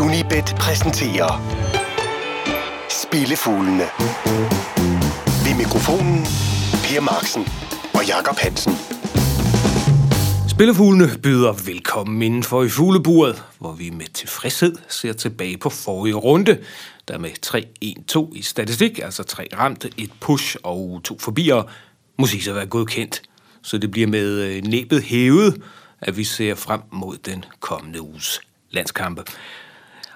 Unibet præsenterer Spillefuglene. Ved mikrofonen Per Marksen og Jakob Hansen. Spillefuglene byder velkommen indenfor i fugleburet, hvor vi med tilfredshed ser tilbage på forrige runde, der med 3-1-2 i statistik, altså tre ramte, et push og to forbier, må sige at være godkendt. Så det bliver med øh, næbet hævet, at vi ser frem mod den kommende uges landskampe.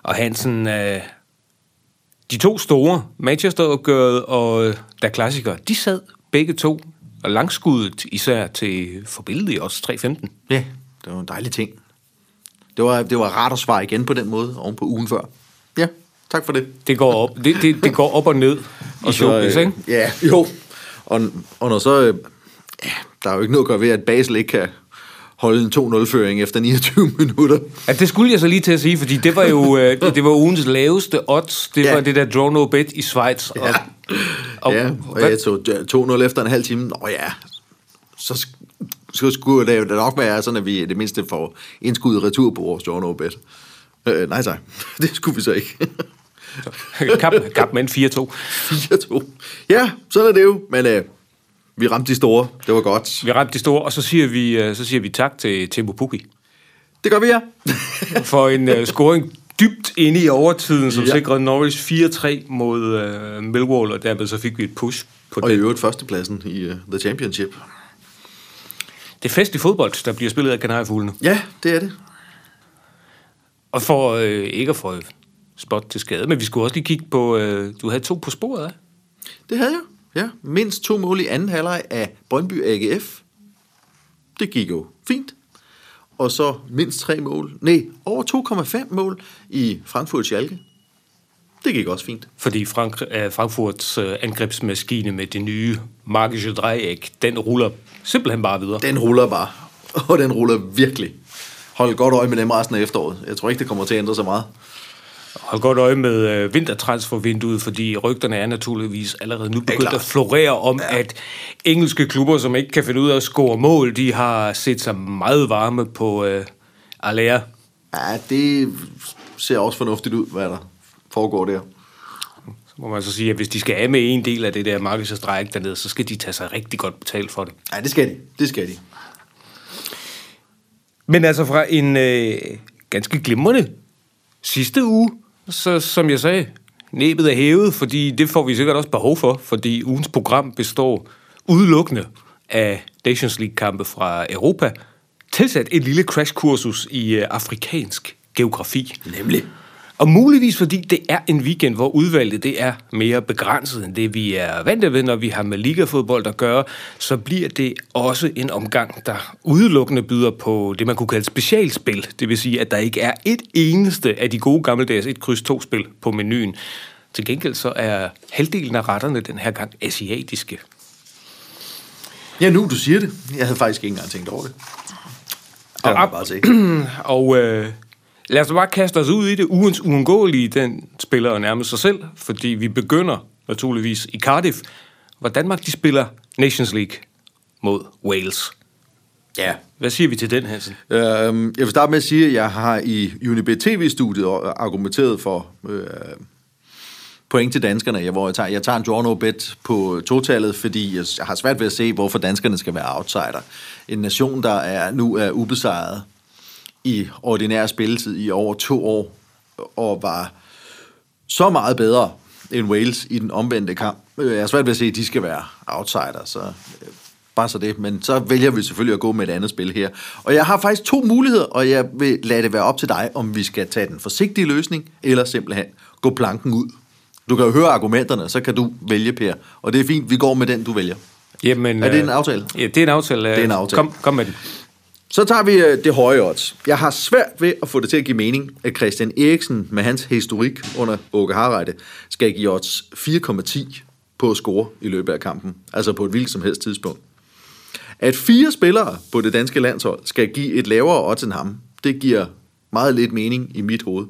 Og Hansen, øh, de to store, Manchester-opgøret og Da Klassiker, de sad begge to og langskuddet især til forbilledet i os 3.15. Ja, det var en dejlig ting. Det var, det var rart at svare igen på den måde, oven på ugen før. Ja, tak for det. Det går op, det, det, det går op og ned i showbiz, ikke? Ja, jo. Og, og når så... Øh, ja, der er jo ikke noget at gøre ved, at Basel ikke kan holde en 2-0-føring efter 29 minutter. Ja, det skulle jeg så lige til at sige, fordi det var jo øh, det var ugens laveste odds. Det Ja. var det der draw no bet i Schweiz. Og, Ja. og, ja, og jeg tog 2-0 efter en halv time. Nå ja, så, så skulle det jo da nok være sådan, at vi det mindste får indskud retur på vores John bet. Øh, nej tak, det skulle vi så ikke. kap, kap med en 4-2. 4-2. Ja, sådan er det jo, men øh, vi ramte de store. Det var godt. Vi ramte de store, og så siger vi, øh, så siger vi tak til Timo Pukki Det gør vi, ja. for en uh, scoring dybt inde i overtiden, som Ja. sikrede Norwich 4-3 mod uh, Millwall, og dermed så fik vi et push på Og i det. øvrigt førstepladsen i uh, The Championship. Det er fest i fodbold, der bliver spillet af kanariefuglene. Ja, det er det. Og for øh, ikke at få spot til skade, men vi skulle også lige kigge på, øh, du havde to på sporet, af. Det havde jeg. Ja, mindst to mål i anden halvleg af Brøndby AGF. Det gik jo fint. Og så mindst tre mål. Nej, over 2,5 mål i Frankfurt Schalke. Det gik også fint. Fordi Frank, øh, Frankfurts øh, angrebsmaskine med det nye magische Dreieck, den ruller simpelthen bare videre. Den ruller bare. Og den ruller virkelig. Hold godt øje med dem resten af efteråret. Jeg tror ikke, det kommer til at ændre så meget. Hold godt øje med øh, vintertransfervinduet, fordi rygterne er naturligvis allerede nu begyndt at florere om, ja. at engelske klubber, som ikke kan finde ud af at score mål, de har set sig meget varme på øh, Alea. Ja, det ser også fornuftigt ud, hvad der foregår der. Så må man så sige, at hvis de skal af med en del af det der Dreieck dernede, så skal de tage sig rigtig godt betalt for det. Ja, det skal de. Det skal de. Men altså fra en øh, ganske glimrende sidste uge, så som jeg sagde, næbet er hævet, fordi det får vi sikkert også behov for, fordi ugens program består udelukkende af Nations League-kampe fra Europa, tilsat et lille crashkursus i øh, afrikansk geografi. Nemlig. Og muligvis fordi det er en weekend, hvor udvalget det er mere begrænset end det, vi er vant ved, når vi har med ligafodbold at gøre, så bliver det også en omgang, der udelukkende byder på det, man kunne kalde specialspil. Det vil sige, at der ikke er et eneste af de gode gammeldags 1 kryds 2 spil på menuen. Til gengæld så er halvdelen af retterne den her gang asiatiske. Ja, nu du siger det. Jeg havde faktisk ikke engang tænkt over det. Og og op- bare se. Og øh, lad os bare kaste os ud i det. Ugens uundgåelige, den spiller nærmest sig selv, fordi vi begynder naturligvis i Cardiff, hvor Danmark de spiller Nations League mod Wales. Ja. Hvad siger vi til den, Hansen? Øhm, jeg vil starte med at sige, at jeg har i Unibet TV-studiet argumenteret for øh, point til danskerne, jeg, hvor jeg tager, jeg tager en draw no bet på totallet, fordi jeg har svært ved at se, hvorfor danskerne skal være outsider. En nation, der er nu er ubesejret i ordinær spilletid i over to år, og var så meget bedre end Wales i den omvendte kamp. Øh, Jeg har svært ved at se, at de skal være outsider, så øh, bare så det. Men så vælger vi selvfølgelig at gå med et andet spil her. Og jeg har faktisk to muligheder, og jeg vil lade det være op til dig, om vi skal tage den forsigtige løsning, eller simpelthen gå planken ud. Du kan jo høre argumenterne, så kan du vælge, Per. Og det er fint, vi går med den, du vælger. Jamen, Er det øh, en aftale? Ja, det er en aftale. Det er en aftale. Kom, kom med den. Så tager vi øh, det høje odds. Jeg har svært ved at få det til at give mening, at Christian Eriksen med hans historik under Åke Harreide skal give odds 4,10 på at score i løbet af kampen. Altså på et hvilket som helst tidspunkt. At fire spillere på det danske landshold skal give et lavere odds end ham, det giver meget lidt mening i mit hoved.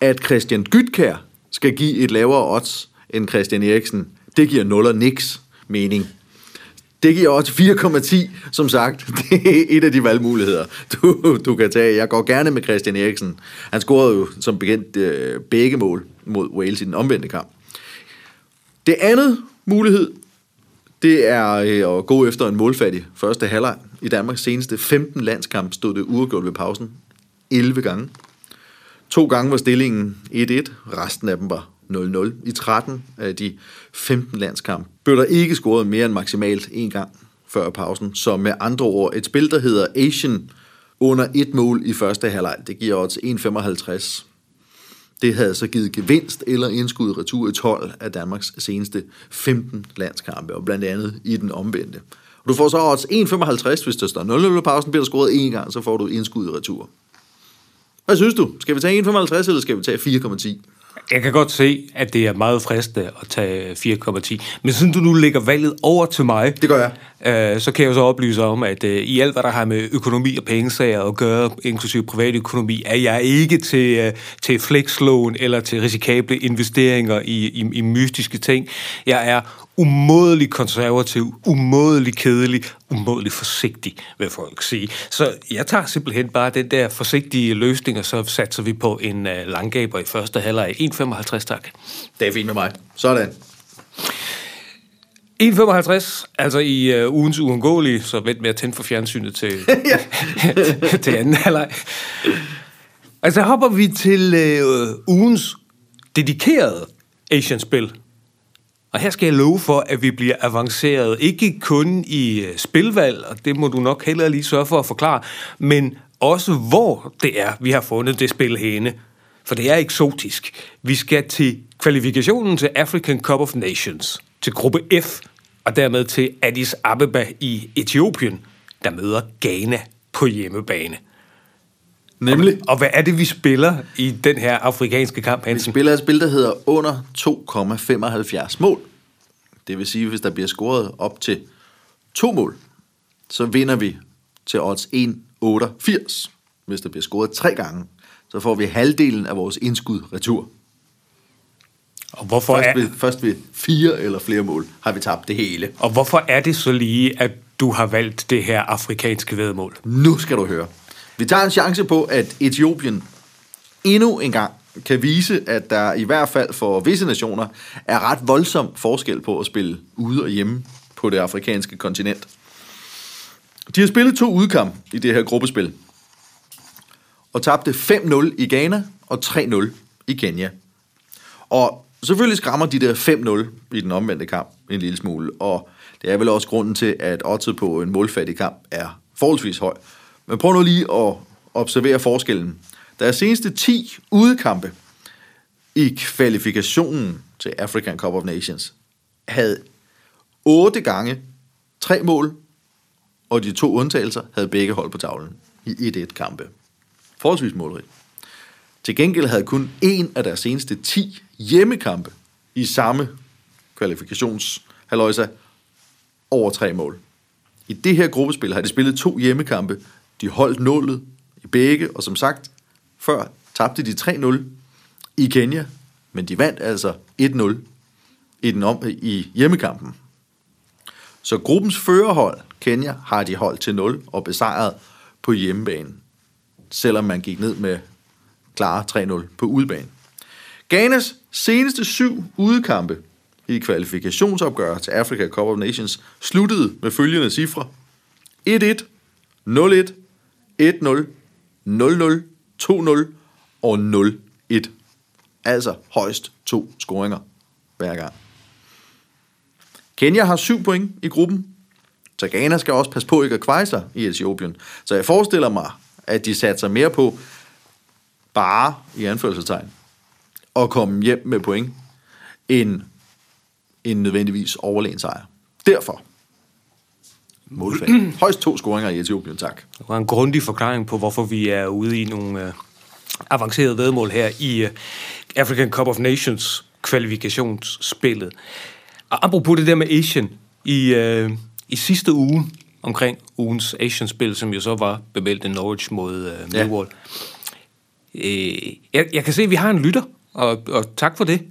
At Christian Gytkær skal give et lavere odds end Christian Eriksen, det giver nul og niks mening. Det giver også 4,10, som sagt. Det er et af de valgmuligheder, du, du kan tage. Jeg går gerne med Christian Eriksen. Han scorede jo som bekendt øh, begge mål mod Wales i den omvendte kamp. Det andet mulighed, det er øh, at gå efter en målfattig første halvleg. I Danmarks seneste 15 landskamp stod det uafgjort ved pausen 11 gange. To gange var stillingen 1-1, resten af dem var 0-0. I 13 af de 15 landskampe. blev der ikke scoret mere end maksimalt en gang før pausen. Så med andre ord, et spil, der hedder Asian under et mål i første halvleg, det giver odds 1,55. Det havde så givet gevinst eller indskud retur i 12 af Danmarks seneste 15 landskampe, og blandt andet i den omvendte. Og du får så odds 1,55, hvis der står 0-0 pausen, bliver der scoret en gang, så får du indskud i retur. Hvad synes du? Skal vi tage 1,55, eller skal vi tage 4,10? Jeg kan godt se, at det er meget fristende at tage 4,10. Men siden du nu lægger valget over til mig, Det gør jeg. Øh, så kan jeg jo så oplyse om, at øh, i alt, hvad der har med økonomi og pengesager at gøre, inklusive privatøkonomi, er jeg ikke til, øh, til flexlån eller til risikable investeringer i, i, i mystiske ting. Jeg er umådelig konservativ, umådelig kedelig, umådelig forsigtig, vil folk sige. Så jeg tager simpelthen bare den der forsigtige løsning, og så satser vi på en uh, langgaber i første halvleg. 1,55 tak. Det er fint med mig. Sådan. 1,55, altså i uh, ugens uundgåelige, så vent med at tænde for fjernsynet til, til anden halvleg. Altså hopper vi til uh, ugens dedikerede Asian-spil. Og her skal jeg love for, at vi bliver avanceret, ikke kun i øh, spilvalg, og det må du nok heller lige sørge for at forklare, men også hvor det er, vi har fundet det spil henne. For det er eksotisk. Vi skal til kvalifikationen til African Cup of Nations, til gruppe F, og dermed til Addis Abeba i Etiopien, der møder Ghana på hjemmebane. Nemlig. Og hvad er det, vi spiller i den her afrikanske kamp, Vi Hansen? spiller et spil, der hedder under 2,75 mål. Det vil sige, hvis der bliver scoret op til to mål, så vinder vi til odds 1,88. Hvis der bliver scoret tre gange, så får vi halvdelen af vores indskud retur. Og hvorfor, Først er, ved, først ved fire eller flere mål har vi tabt det hele. og hvorfor er det så lige, at du har valgt det her afrikanske vedmål? Nu skal du høre. Vi tager en chance på, at Etiopien endnu en gang kan vise, at der i hvert fald for visse nationer er ret voldsom forskel på at spille ude og hjemme på det afrikanske kontinent. De har spillet to udkamp i det her gruppespil, og tabte 5-0 i Ghana og 3-0 i Kenya. Og selvfølgelig skræmmer de der 5-0 i den omvendte kamp en lille smule, og det er vel også grunden til, at oddset på en målfattig kamp er forholdsvis høj. Men prøv nu lige at observere forskellen. Deres seneste 10 udekampe i kvalifikationen til African Cup of Nations havde 8 gange tre mål, og de to undtagelser havde begge hold på tavlen i 1-1-kampe. Forholdsvis målrigt. Til gengæld havde kun en af deres seneste 10 hjemmekampe i samme kvalifikationshaløjsa over tre mål. I det her gruppespil har de spillet to hjemmekampe. De holdt nullet i begge, og som sagt, før tabte de 3-0 i Kenya, men de vandt altså 1-0 i, den om, i hjemmekampen. Så gruppens førerhold, Kenya, har de holdt til 0 og besejret på hjemmebane, selvom man gik ned med klare 3-0 på udebane. Ghanas seneste syv udekampe i kvalifikationsopgør til Africa Cup of Nations sluttede med følgende cifre. 1-1, 0-1, 1-0, 0-0, 2-0 og 0-1. Altså højst to scoringer hver gang. Kenya har syv point i gruppen, så Ghana skal også passe på ikke at kveje sig i Etiopien. Så jeg forestiller mig, at de satser mere på bare i anførselstegn at komme hjem med point, end en nødvendigvis overlegen sejr. Derfor målfag. Højst to scoringer i Etiopien, tak. Det var en grundig forklaring på, hvorfor vi er ude i nogle øh, avancerede vedmål her i øh, African Cup of Nations kvalifikationsspillet. Og apropos det der med Asian, i, øh, i sidste uge, omkring ugens Asian-spil, som jo så var bemeldt Norwich mod øh, Ja. Millwall. Øh, jeg, jeg kan se, at vi har en lytter, og, og tak for det.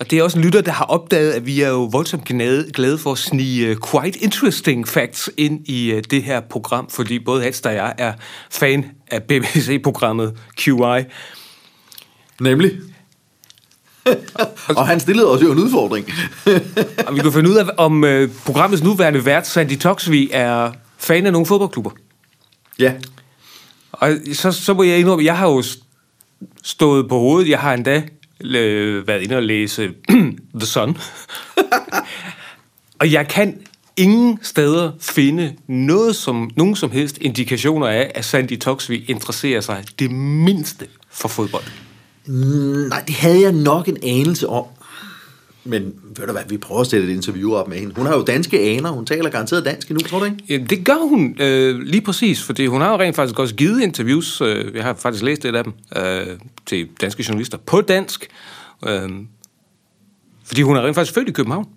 Og det er også en lytter, der har opdaget, at vi er jo voldsomt glade, glade for at snige uh, quite interesting facts ind i uh, det her program, fordi både Hans og jeg er fan af BBC-programmet QI. Nemlig? og han stillede også jo en udfordring. og vi kan finde ud af, om uh, programmets nuværende vært, Sandy Toxvi, er fan af nogle fodboldklubber. Ja. Og så, så må jeg indrømme, jeg har jo stået på hovedet. Jeg har endda øh, været inde og læse The Sun. og jeg kan ingen steder finde noget som, nogen som helst indikationer af, at Sandy Toxvi interesserer sig det mindste for fodbold. Mm, nej, det havde jeg nok en anelse om. Men ved du hvad, vi prøver at sætte et interview op med hende. Hun har jo danske aner, hun taler garanteret dansk endnu, tror du ikke? Ja, det gør hun øh, lige præcis, fordi hun har jo rent faktisk også givet interviews, øh, jeg har faktisk læst et af dem, øh, til danske journalister på dansk, øh, fordi hun er rent faktisk født i København.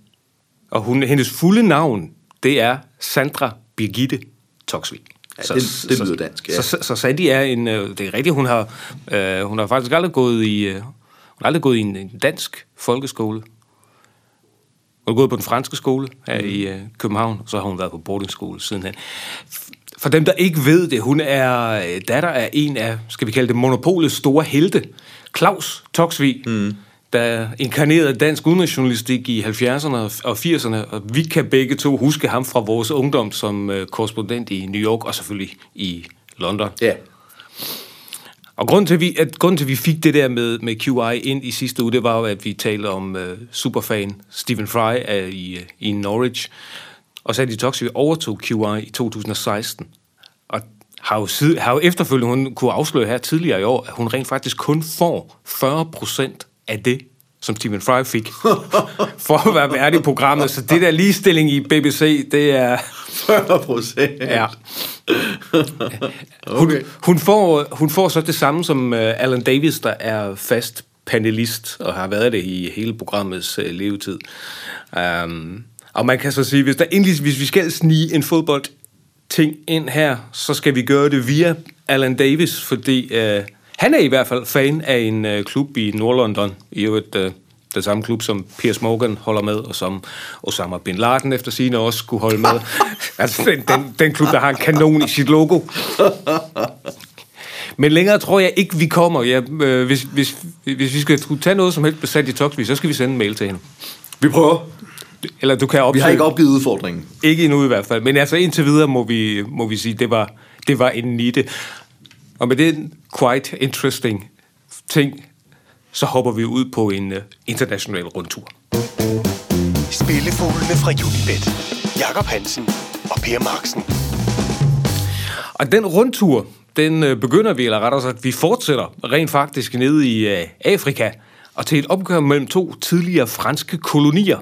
Og hun, hendes fulde navn, det er Sandra Birgitte Toksvig. Ja, så, det, det lyder dansk, ja. Så, så, så Sandy er en, øh, det er rigtigt, hun har, øh, hun har faktisk aldrig gået i, øh, hun har aldrig gået i en, en dansk folkeskole. Hun har gået på den franske skole her mm. i øh, København, og så har hun været på boardingskole sidenhen. For dem, der ikke ved det, hun er øh, datter af en af, skal vi kalde det, monopolets store helte, Claus Toksvig, mm. der inkarnerede dansk udenrigsjournalistik i 70'erne og 80'erne, og vi kan begge to huske ham fra vores ungdom som øh, korrespondent i New York, og selvfølgelig i London. Ja. Yeah. Og grunden til, at vi, at, grunden til, at vi fik det der med, med QI ind i sidste uge, det var jo, at vi talte om uh, superfan Stephen Fry uh, i, uh, i Norwich. Og så Sandy Toxvig overtog QI i 2016. Og har jo, side, har jo efterfølgende, hun kunne afsløre her tidligere i år, at hun rent faktisk kun får 40 procent af det, som Stephen Fry fik, for at være værdig i programmet. Så det der ligestilling i BBC, det er... 40 procent? Ja. Hun, okay. hun, får, hun får så det samme som uh, Alan Davis, der er fast panelist, og har været det i hele programmets uh, levetid. Um, og man kan så sige, hvis, der endelig, hvis vi skal snige en fodbold ting ind her, så skal vi gøre det via Alan Davis, fordi uh, han er i hvert fald fan af en uh, klub i Nordlondon, i øvrigt uh, den samme klub, som Piers Morgan holder med, og som Osama Bin Laden efter sine også skulle holde med. altså den, den, den klub, der har en kanon i sit logo. Men længere tror jeg ikke, vi kommer. Ja, øh, hvis, hvis, hvis vi skal tage noget som helst besat i Toxby, så skal vi sende en mail til hende. Vi prøver. Eller du kan opsøge. Vi har ikke opgivet udfordringen. Ikke endnu i hvert fald. Men altså indtil videre må vi, må vi sige, det var, det var en nitte. Og med den quite interesting ting, så hopper vi ud på en uh, international rundtur. Spillefuglene fra Unibet. Jakob Hansen og Per Marksen. Og den rundtur, den uh, begynder vi, eller rettere sagt, vi fortsætter rent faktisk nede i uh, Afrika, og til et opgør mellem to tidligere franske kolonier.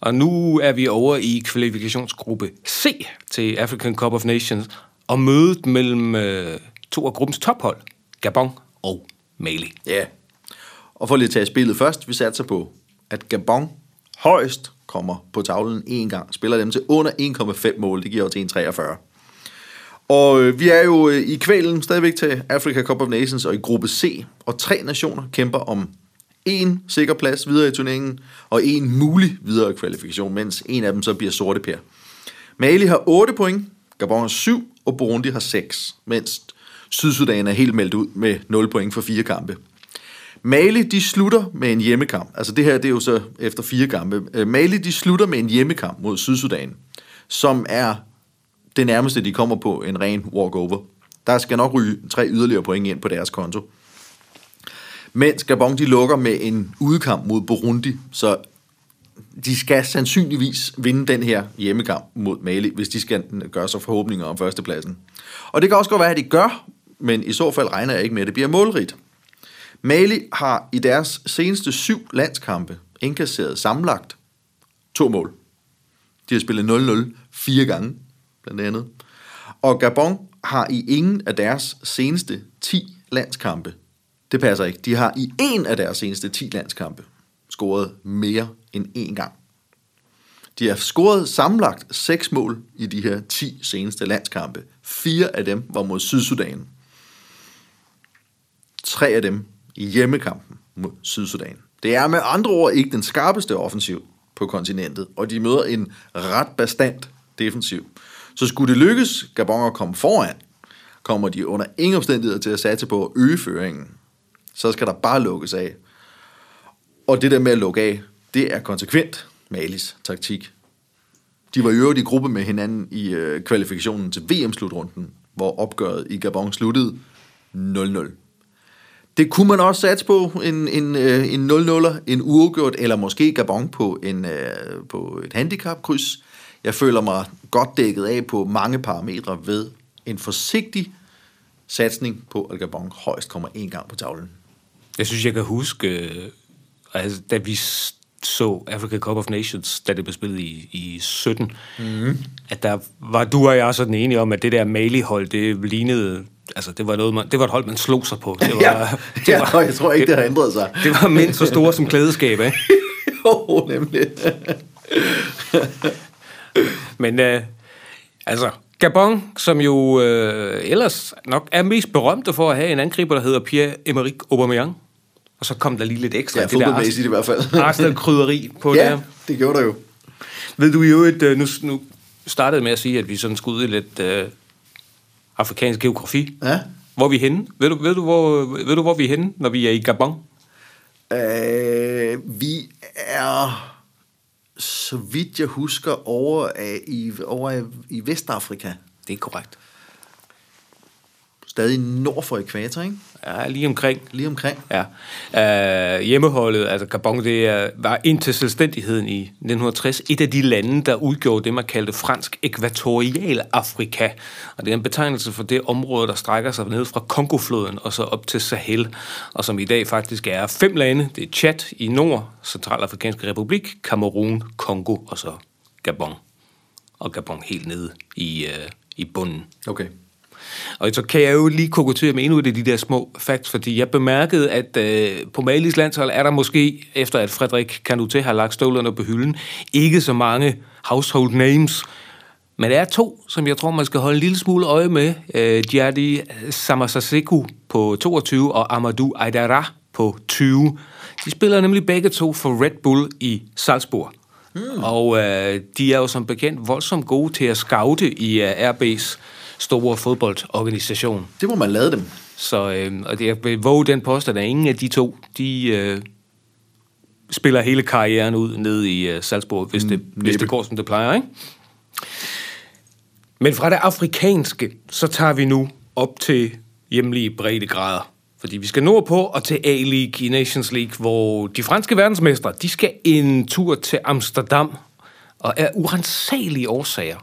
Og nu er vi over i kvalifikationsgruppe C til African Cup of Nations, og mødet mellem uh, to af gruppens tophold, Gabon og Mali. Ja. Og for lige at tage spillet først, vi satser på, at Gabon højst kommer på tavlen en gang, spiller dem til under 1,5 mål, det giver jo til 1,43. Og øh, vi er jo øh, i kvælen stadigvæk til Africa Cup of Nations og i gruppe C, og tre nationer kæmper om en sikker plads videre i turneringen, og en mulig videre kvalifikation, mens en af dem så bliver sorte per. Mali har 8 point, Gabon har 7, og Burundi har 6, mens Sydsudan er helt meldt ud med 0 point for fire kampe. Mali, de slutter med en hjemmekamp. Altså det her, det er jo så efter fire kampe. Øh, Mali, de slutter med en hjemmekamp mod Sydsudan, som er det nærmeste, de kommer på en ren walkover. Der skal nok ryge tre yderligere point ind på deres konto. Mens Gabon, de lukker med en udkamp mod Burundi, så de skal sandsynligvis vinde den her hjemmekamp mod Mali, hvis de skal gøre sig forhåbninger om førstepladsen. Og det kan også godt være, at de gør, men i så fald regner jeg ikke med, at det bliver målrigt. Mali har i deres seneste syv landskampe indkasseret samlagt to mål. De har spillet 0-0 fire gange, blandt andet. Og Gabon har i ingen af deres seneste 10 landskampe, det passer ikke, de har i en af deres seneste 10 landskampe scoret mere end én gang. De har scoret samlet seks mål i de her 10 seneste landskampe. Fire af dem var mod Sydsudan. Tre af dem i hjemmekampen mod Sydsudan. Det er med andre ord ikke den skarpeste offensiv på kontinentet, og de møder en ret bestandt defensiv. Så skulle det lykkes Gabon at komme foran, kommer de under ingen omstændigheder til at satse på at øge føringen. Så skal der bare lukkes af. Og det der med at lukke af, det er konsekvent Malis taktik. De var i øvrigt i gruppe med hinanden i øh, kvalifikationen til VM-slutrunden, hvor opgøret i Gabon sluttede 0-0. Det kunne man også satse på, en, en, øh, en 0-0'er, en uafgjort, eller måske Gabon på, en, øh, på et handicapkryds. Jeg føler mig godt dækket af på mange parametre ved en forsigtig satsning på, at Gabon højst kommer en gang på tavlen. Jeg synes, jeg kan huske, øh, altså, da vi så Africa Cup of Nations, da det blev spillet i, i 17, mm. at der var du og jeg sådan enige om, at det der Mali-hold, det lignede, altså det var, noget, man, det var et hold, man slog sig på. Det var, Ja, det ja var, og jeg tror ikke, det har ændret sig. det var mindst så store som klædeskab, ikke? Jo, nemlig. Men øh, altså, Gabon, som jo øh, ellers nok er mest berømte for at have en angriber, der hedder Pierre-Emerick Aubameyang. Og så kom der lige lidt ekstra. Ja, det der fodboldmæssigt i hvert fald. Arsenal-krydderi på Ja, der. det gjorde der jo. Ved du jo, at øh, nu, nu startede med at sige, at vi sådan skulle ud i lidt øh, afrikansk geografi. Ja. Hvor er vi henne? Ved du, ved, du, hvor, ved du, hvor vi er henne, når vi er i Gabon? Øh, vi er, så vidt jeg husker, over, af, i, over af, i Vestafrika. Det er korrekt. Stadig nord for ekvator, ikke? Ja, lige omkring. Lige omkring. Ja. Uh, hjemmeholdet, altså Gabon, det er, var indtil selvstændigheden i 1960 et af de lande, der udgjorde det, man kaldte fransk ekvatorial Afrika. Og det er en betegnelse for det område, der strækker sig ned fra Kongofloden og så op til Sahel, og som i dag faktisk er fem lande. Det er Chad i nord, Centralafrikanske Republik, Kamerun, Kongo og så Gabon. Og Gabon helt nede i, uh, i bunden. Okay. Og så kan jeg jo lige kokotere med endnu et af de der små facts, fordi jeg bemærkede, at øh, på Malis landshold er der måske, efter at Frederik Kanute har lagt støvlerne på hylden, ikke så mange household names. Men der er to, som jeg tror, man skal holde en lille smule øje med. Øh, Djadi Samasaseku på 22 og Amadou Aydara på 20. De spiller nemlig begge to for Red Bull i Salzburg. Hmm. Og øh, de er jo som bekendt voldsomt gode til at scoute i øh, RB's store fodboldorganisation. Det må man lade dem. Så øh, og det, jeg vil våge den påstand, at ingen af de to, de øh, spiller hele karrieren ud ned i øh, Salzburg, hvis det, hvis det går, som det plejer, ikke? Men fra det afrikanske, så tager vi nu op til hjemlige breddegrader. Fordi vi skal nordpå og til A-League i Nations League, hvor de franske verdensmestre, de skal en tur til Amsterdam. Og af urensagelige årsager,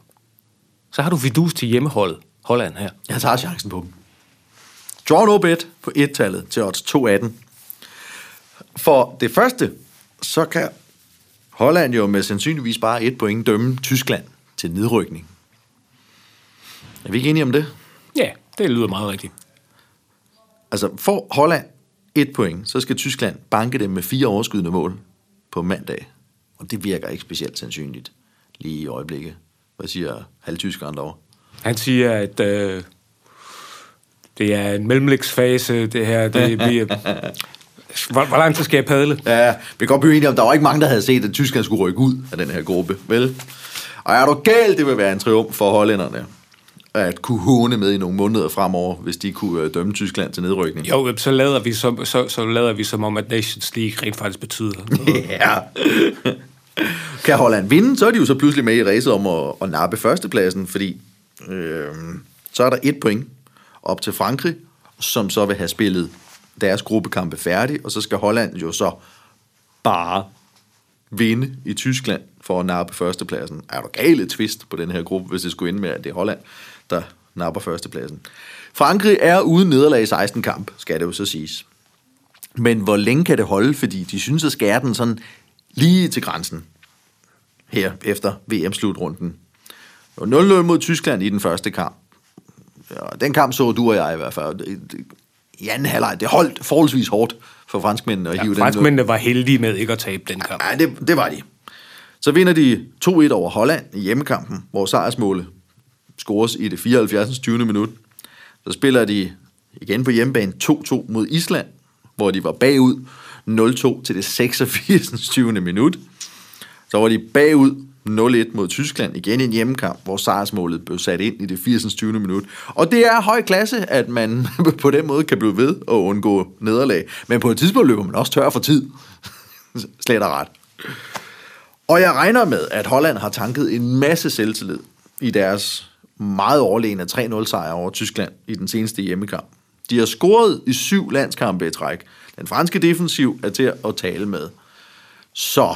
så har du vidus til hjemmeholdet, Holland her. Jeg tager chancen på dem. Draw no bet på et-tallet til odds 218. For det første, så kan Holland jo med sandsynligvis bare et point dømme Tyskland til nedrykning. Er vi ikke enige om det? Ja, det lyder meget rigtigt. Altså, får Holland et point, så skal Tyskland banke dem med fire overskydende mål på mandag. Og det virker ikke specielt sandsynligt lige i øjeblikket. Hvad siger halvtyskeren derovre? Han siger, at øh, det er en mellemlægsfase, det her. Det bliver... Hvor, hvor lang tid skal jeg padle? Ja, vi kan godt blive enige om, der var ikke mange, der havde set, at Tyskland skulle rykke ud af den her gruppe, vel? Og er du galt, det vil være en triumf for hollænderne at kunne håne med i nogle måneder fremover, hvis de kunne øh, dømme Tyskland til nedrykning. Jo, så lader, vi som, så, så lader vi som om, at Nations League rent faktisk betyder noget. Ja. kan Holland vinde, så er de jo så pludselig med i racet om at, at nappe førstepladsen, fordi øh, så er der et point op til Frankrig, som så vil have spillet deres gruppekampe færdig, og så skal Holland jo så bare vinde i Tyskland for at nappe førstepladsen. Er du gale twist på den her gruppe, hvis det skulle ende med, at det er Holland, der napper førstepladsen. Frankrig er uden nederlag i 16 kamp, skal det jo så siges. Men hvor længe kan det holde? Fordi de synes at skære den sådan lige til grænsen her efter VM-slutrunden. Det var 0-0 mod Tyskland i den første kamp. Ja, den kamp så du og jeg i hvert fald. I anden halvleg, det holdt forholdsvis hårdt for franskmændene at Ja, hive den franskmændene var heldige med ikke at tabe den kamp. Ja, det, det var de. Så vinder de 2-1 over Holland i hjemmekampen, hvor sejrsmålet scores i det 74. 20. minut. Så spiller de igen på hjemmebane 2-2 mod Island, hvor de var bagud 0-2 til det 86. 20. minut. Så var de bagud 0-1 mod Tyskland, igen i en hjemmekamp, hvor sejrsmålet blev sat ind i det 80. 20. minut. Og det er høj klasse, at man på den måde kan blive ved og undgå nederlag. Men på et tidspunkt løber man også tør for tid. Slet og ret. Og jeg regner med, at Holland har tanket en masse selvtillid i deres meget overlegne 3-0 sejr over Tyskland i den seneste hjemmekamp. De har scoret i syv landskampe i træk. Den franske defensiv er til at tale med. Så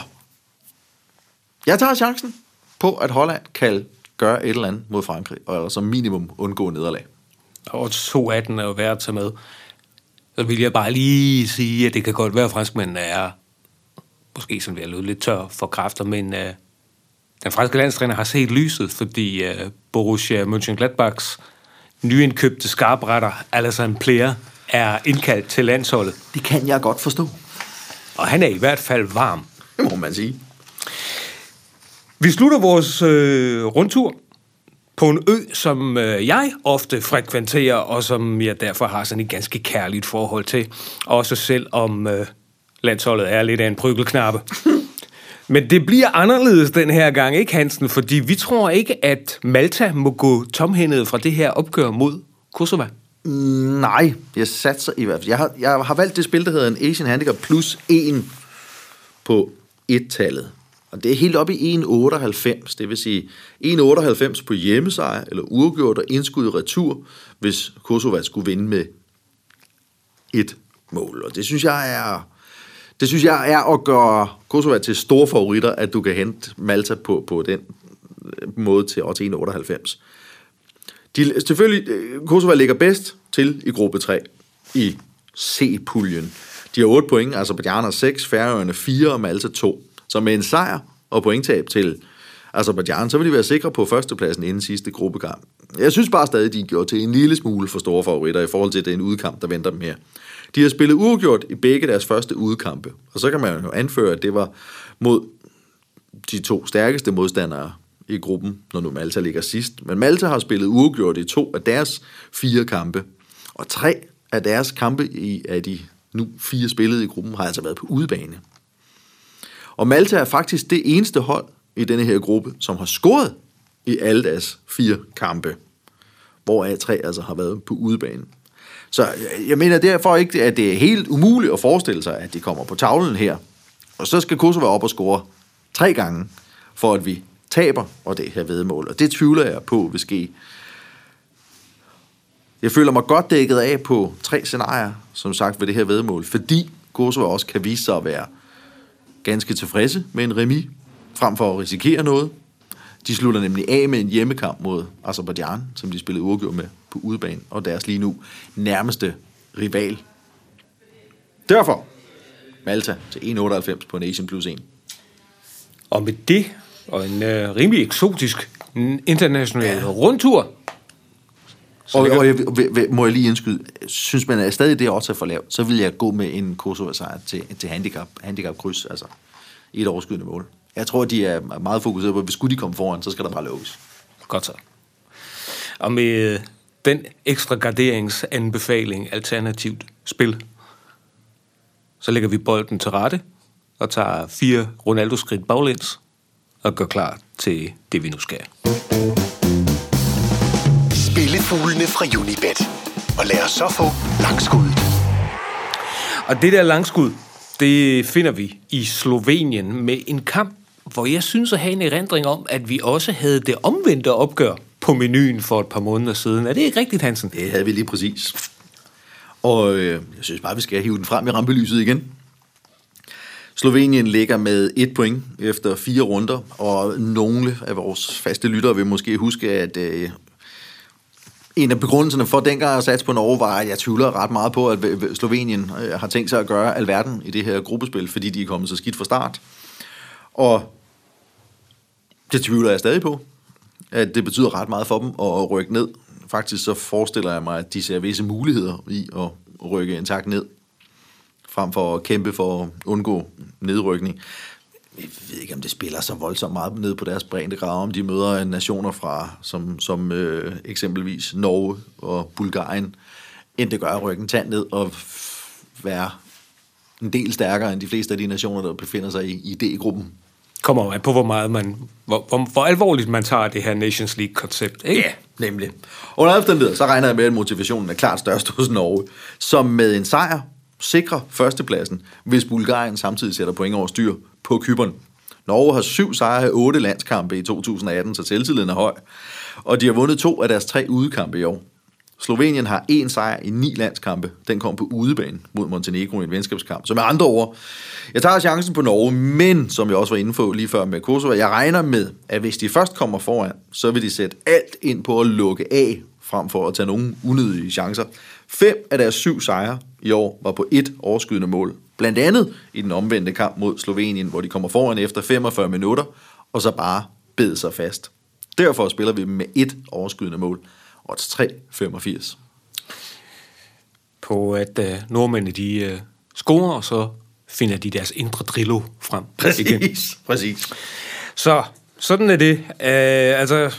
jeg tager chancen på, at Holland kan gøre et eller andet mod Frankrig, og som minimum undgå nederlag. Og 2-18 er jo værd at tage med. Så vil jeg bare lige sige, at det kan godt være, at franskmændene er måske som ved at lidt tør for kræfter, men uh, den franske landstræner har set lyset, fordi uh, Borussia Mönchengladbachs nyindkøbte skarpretter, Alassane Player, er indkaldt til landsholdet. Det kan jeg godt forstå. Og han er i hvert fald varm. Det må man sige. Vi slutter vores øh, rundtur på en ø, som øh, jeg ofte frekventerer, og som jeg derfor har sådan et ganske kærligt forhold til. Også selvom øh, landsholdet er lidt af en prygelknappe. Men det bliver anderledes den her gang, ikke Hansen? Fordi vi tror ikke, at Malta må gå tomhændet fra det her opgør mod Kosovo. Mm, nej, jeg satser i hvert fald. Jeg har, jeg har valgt det spil, der hedder en Asian Handicap plus 1 på et-tallet. Og det er helt op i 1,98. Det vil sige 1,98 på hjemmesejr eller uafgjort og indskud i retur, hvis Kosovo skulle vinde med et mål. Og det synes jeg er... Det synes jeg er at gøre Kosovo til store favoritter, at du kan hente Malta på, på den måde til til 1,98. De, selvfølgelig, øh, Kosovo ligger bedst til i gruppe 3 i C-puljen. De har 8 point, Azerbaijan har 6, Færøerne 4 og Malta 2. Så med en sejr og pointtab til Azerbaijan, så vil de være sikre på førstepladsen inden sidste gruppekamp. Jeg synes bare stadig, de er gjort til en lille smule for store favoritter i forhold til den udkamp, der venter dem her. De har spillet uafgjort i begge deres første udkampe, og så kan man jo anføre, at det var mod de to stærkeste modstandere i gruppen, når nu Malta ligger sidst. Men Malta har spillet uafgjort i to af deres fire kampe, og tre af deres kampe i af de nu fire spillede i gruppen har altså været på udebane. Og Malta er faktisk det eneste hold i denne her gruppe, som har scoret i alle deres fire kampe, hvor A3 altså har været på udebane. Så jeg mener derfor ikke, at det er helt umuligt at forestille sig, at de kommer på tavlen her. Og så skal Kosovo op og score tre gange, for at vi taber og det her vedmål. Og det tvivler jeg på vil ske. Jeg føler mig godt dækket af på tre scenarier, som sagt ved det her vedmål, fordi Kosovo også kan vise sig at være ganske tilfredse med en remi, frem for at risikere noget. De slutter nemlig af med en hjemmekamp mod Azerbaijan, som de spillede uafgjort med på udebane, og deres lige nu nærmeste rival. Derfor Malta til 1,98 på Nation plus 1. Og med det, og en øh, rimelig eksotisk international ja. rundtur, og, og jeg, må jeg lige indskyde, synes man er stadig det også er for lavt, så vil jeg gå med en Kosovo-sejr til, til handicap, handicap-kryds, altså i et overskydende mål. Jeg tror, de er meget fokuseret på, at hvis skulle de komme foran, så skal der bare lukkes. Godt så. Og med den ekstra garderingsanbefaling, alternativt spil, så lægger vi bolden til rette og tager fire Ronaldo-skridt baglæns og gør klar til det, vi nu skal. Spillefuglene fra Unibet. Og lad os så få langskud. Og det der langskud, det finder vi i Slovenien med en kamp, hvor jeg synes at have en erindring om, at vi også havde det omvendte opgør på menuen for et par måneder siden. Er det ikke rigtigt, Hansen? Det havde vi lige præcis. Og øh, jeg synes bare, vi skal hive den frem i rampelyset igen. Slovenien ligger med et point efter fire runder, og nogle af vores faste lyttere vil måske huske, at øh, en af begrundelserne for dengang at satse på Norge var, at jeg tvivler ret meget på, at øh, Slovenien øh, har tænkt sig at gøre alverden i det her gruppespil, fordi de er kommet så skidt fra start. Og det tvivler jeg stadig på, at det betyder ret meget for dem at rykke ned. Faktisk så forestiller jeg mig, at de ser visse muligheder i at rykke en tak ned, frem for at kæmpe for at undgå nedrykning jeg ved ikke, om det spiller så voldsomt meget ned på deres breddegrad, om de møder nationer fra, som, som øh, eksempelvis Norge og Bulgarien, end det gør at rykke en tand ned og være en del stærkere end de fleste af de nationer, der befinder sig i, i D-gruppen. Kommer jo an på, hvor meget man, hvor, hvor, hvor alvorligt man tager det her Nations League-koncept, ikke? Ja, nemlig. Under omstændigheder, så regner jeg med, at motivationen er klart størst hos Norge, som med en sejr sikrer førstepladsen, hvis Bulgarien samtidig sætter point over styr på Kyberen. Norge har syv sejre i otte landskampe i 2018, så selvtilliden er høj. Og de har vundet to af deres tre udekampe i år. Slovenien har en sejr i ni landskampe. Den kom på udebane mod Montenegro i en venskabskamp. Så med andre ord, jeg tager chancen på Norge, men som jeg også var inde på lige før med Kosovo, jeg regner med, at hvis de først kommer foran, så vil de sætte alt ind på at lukke af, frem for at tage nogle unødige chancer. Fem af deres syv sejre i år var på et overskydende mål. Blandt andet i den omvendte kamp mod Slovenien, hvor de kommer foran efter 45 minutter, og så bare bed sig fast. Derfor spiller vi med et overskydende mål. Odds 3,85. På at uh, nordmændene de uh, scorer, og så finder de deres indre drillo frem. Igen. Præcis, præcis. Så, sådan er det. Uh, altså,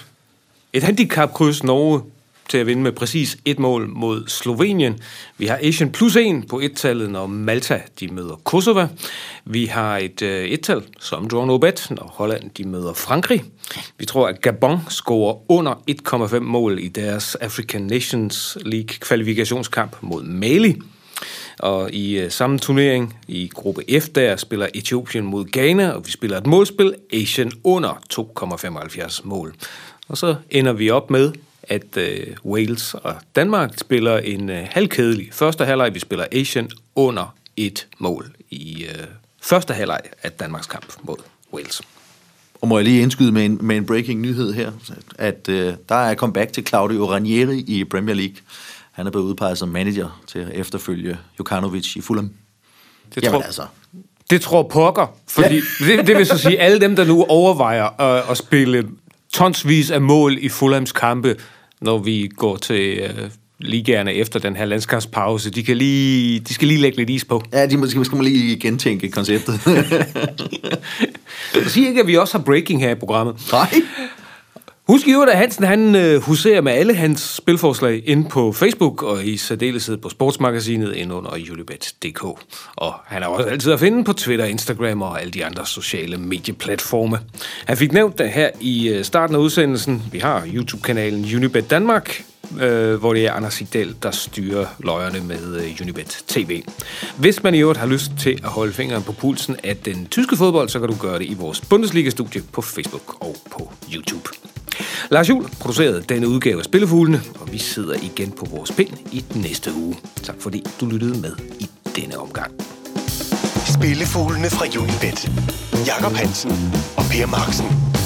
et handicap-kryds Norge til at vinde med præcis et mål mod Slovenien. Vi har Asian plus 1 på et-tallet, når Malta de møder Kosova. Vi har et øh, et-tal som draw no bet, når Holland de møder Frankrig. Vi tror, at Gabon scorer under 1,5 mål i deres African Nations League kvalifikationskamp mod Mali. Og i øh, samme turnering i gruppe F, der spiller Etiopien mod Ghana, og vi spiller et målspil, Asian under 2,75 mål. Og så ender vi op med, at uh, Wales og Danmark spiller en uh, halvkedelig første halvleg. Vi spiller Asian under et mål i uh, første halvleg af Danmarks kamp mod Wales. Og må jeg lige indskyde med en, med en breaking nyhed her, at øh, der er comeback til Claudio Ranieri i Premier League. Han er blevet udpeget som manager til at efterfølge Jokanovic i Fulham. Det Jamen tror, altså, Det tror pokker, fordi ja. det, det vil så sige, alle dem, der nu overvejer at, at spille tonsvis af mål i Fulhams kampe, når vi går til uh, ligaerne efter den her landskampspause, de, kan lige, de skal lige lægge lidt is på. ja, de måske, skal man lige gentænke konceptet. Jeg siger ikke, at vi også har breaking her i programmet. Nej. Husk i øvrigt, at Hansen han, øh, huserer med alle hans spilforslag ind på Facebook og i særdeleshed på sportsmagasinet ind under julibet.dk. Og han er også altid at finde på Twitter, Instagram og alle de andre sociale medieplatforme. Han fik nævnt det her i øh, starten af udsendelsen. Vi har YouTube-kanalen Unibet Danmark, øh, hvor det er Anders Sigdal, der styrer løjerne med øh, Unibet TV. Hvis man i øvrigt har lyst til at holde fingeren på pulsen af den tyske fodbold, så kan du gøre det i vores Bundesliga-studie på Facebook og på YouTube. Lars Juhl producerede denne udgave af Spillefuglene, og vi sidder igen på vores pind i den næste uge. Tak fordi du lyttede med i denne omgang. Spillefuglene fra Unibet. Jakob Hansen og Per Marksen.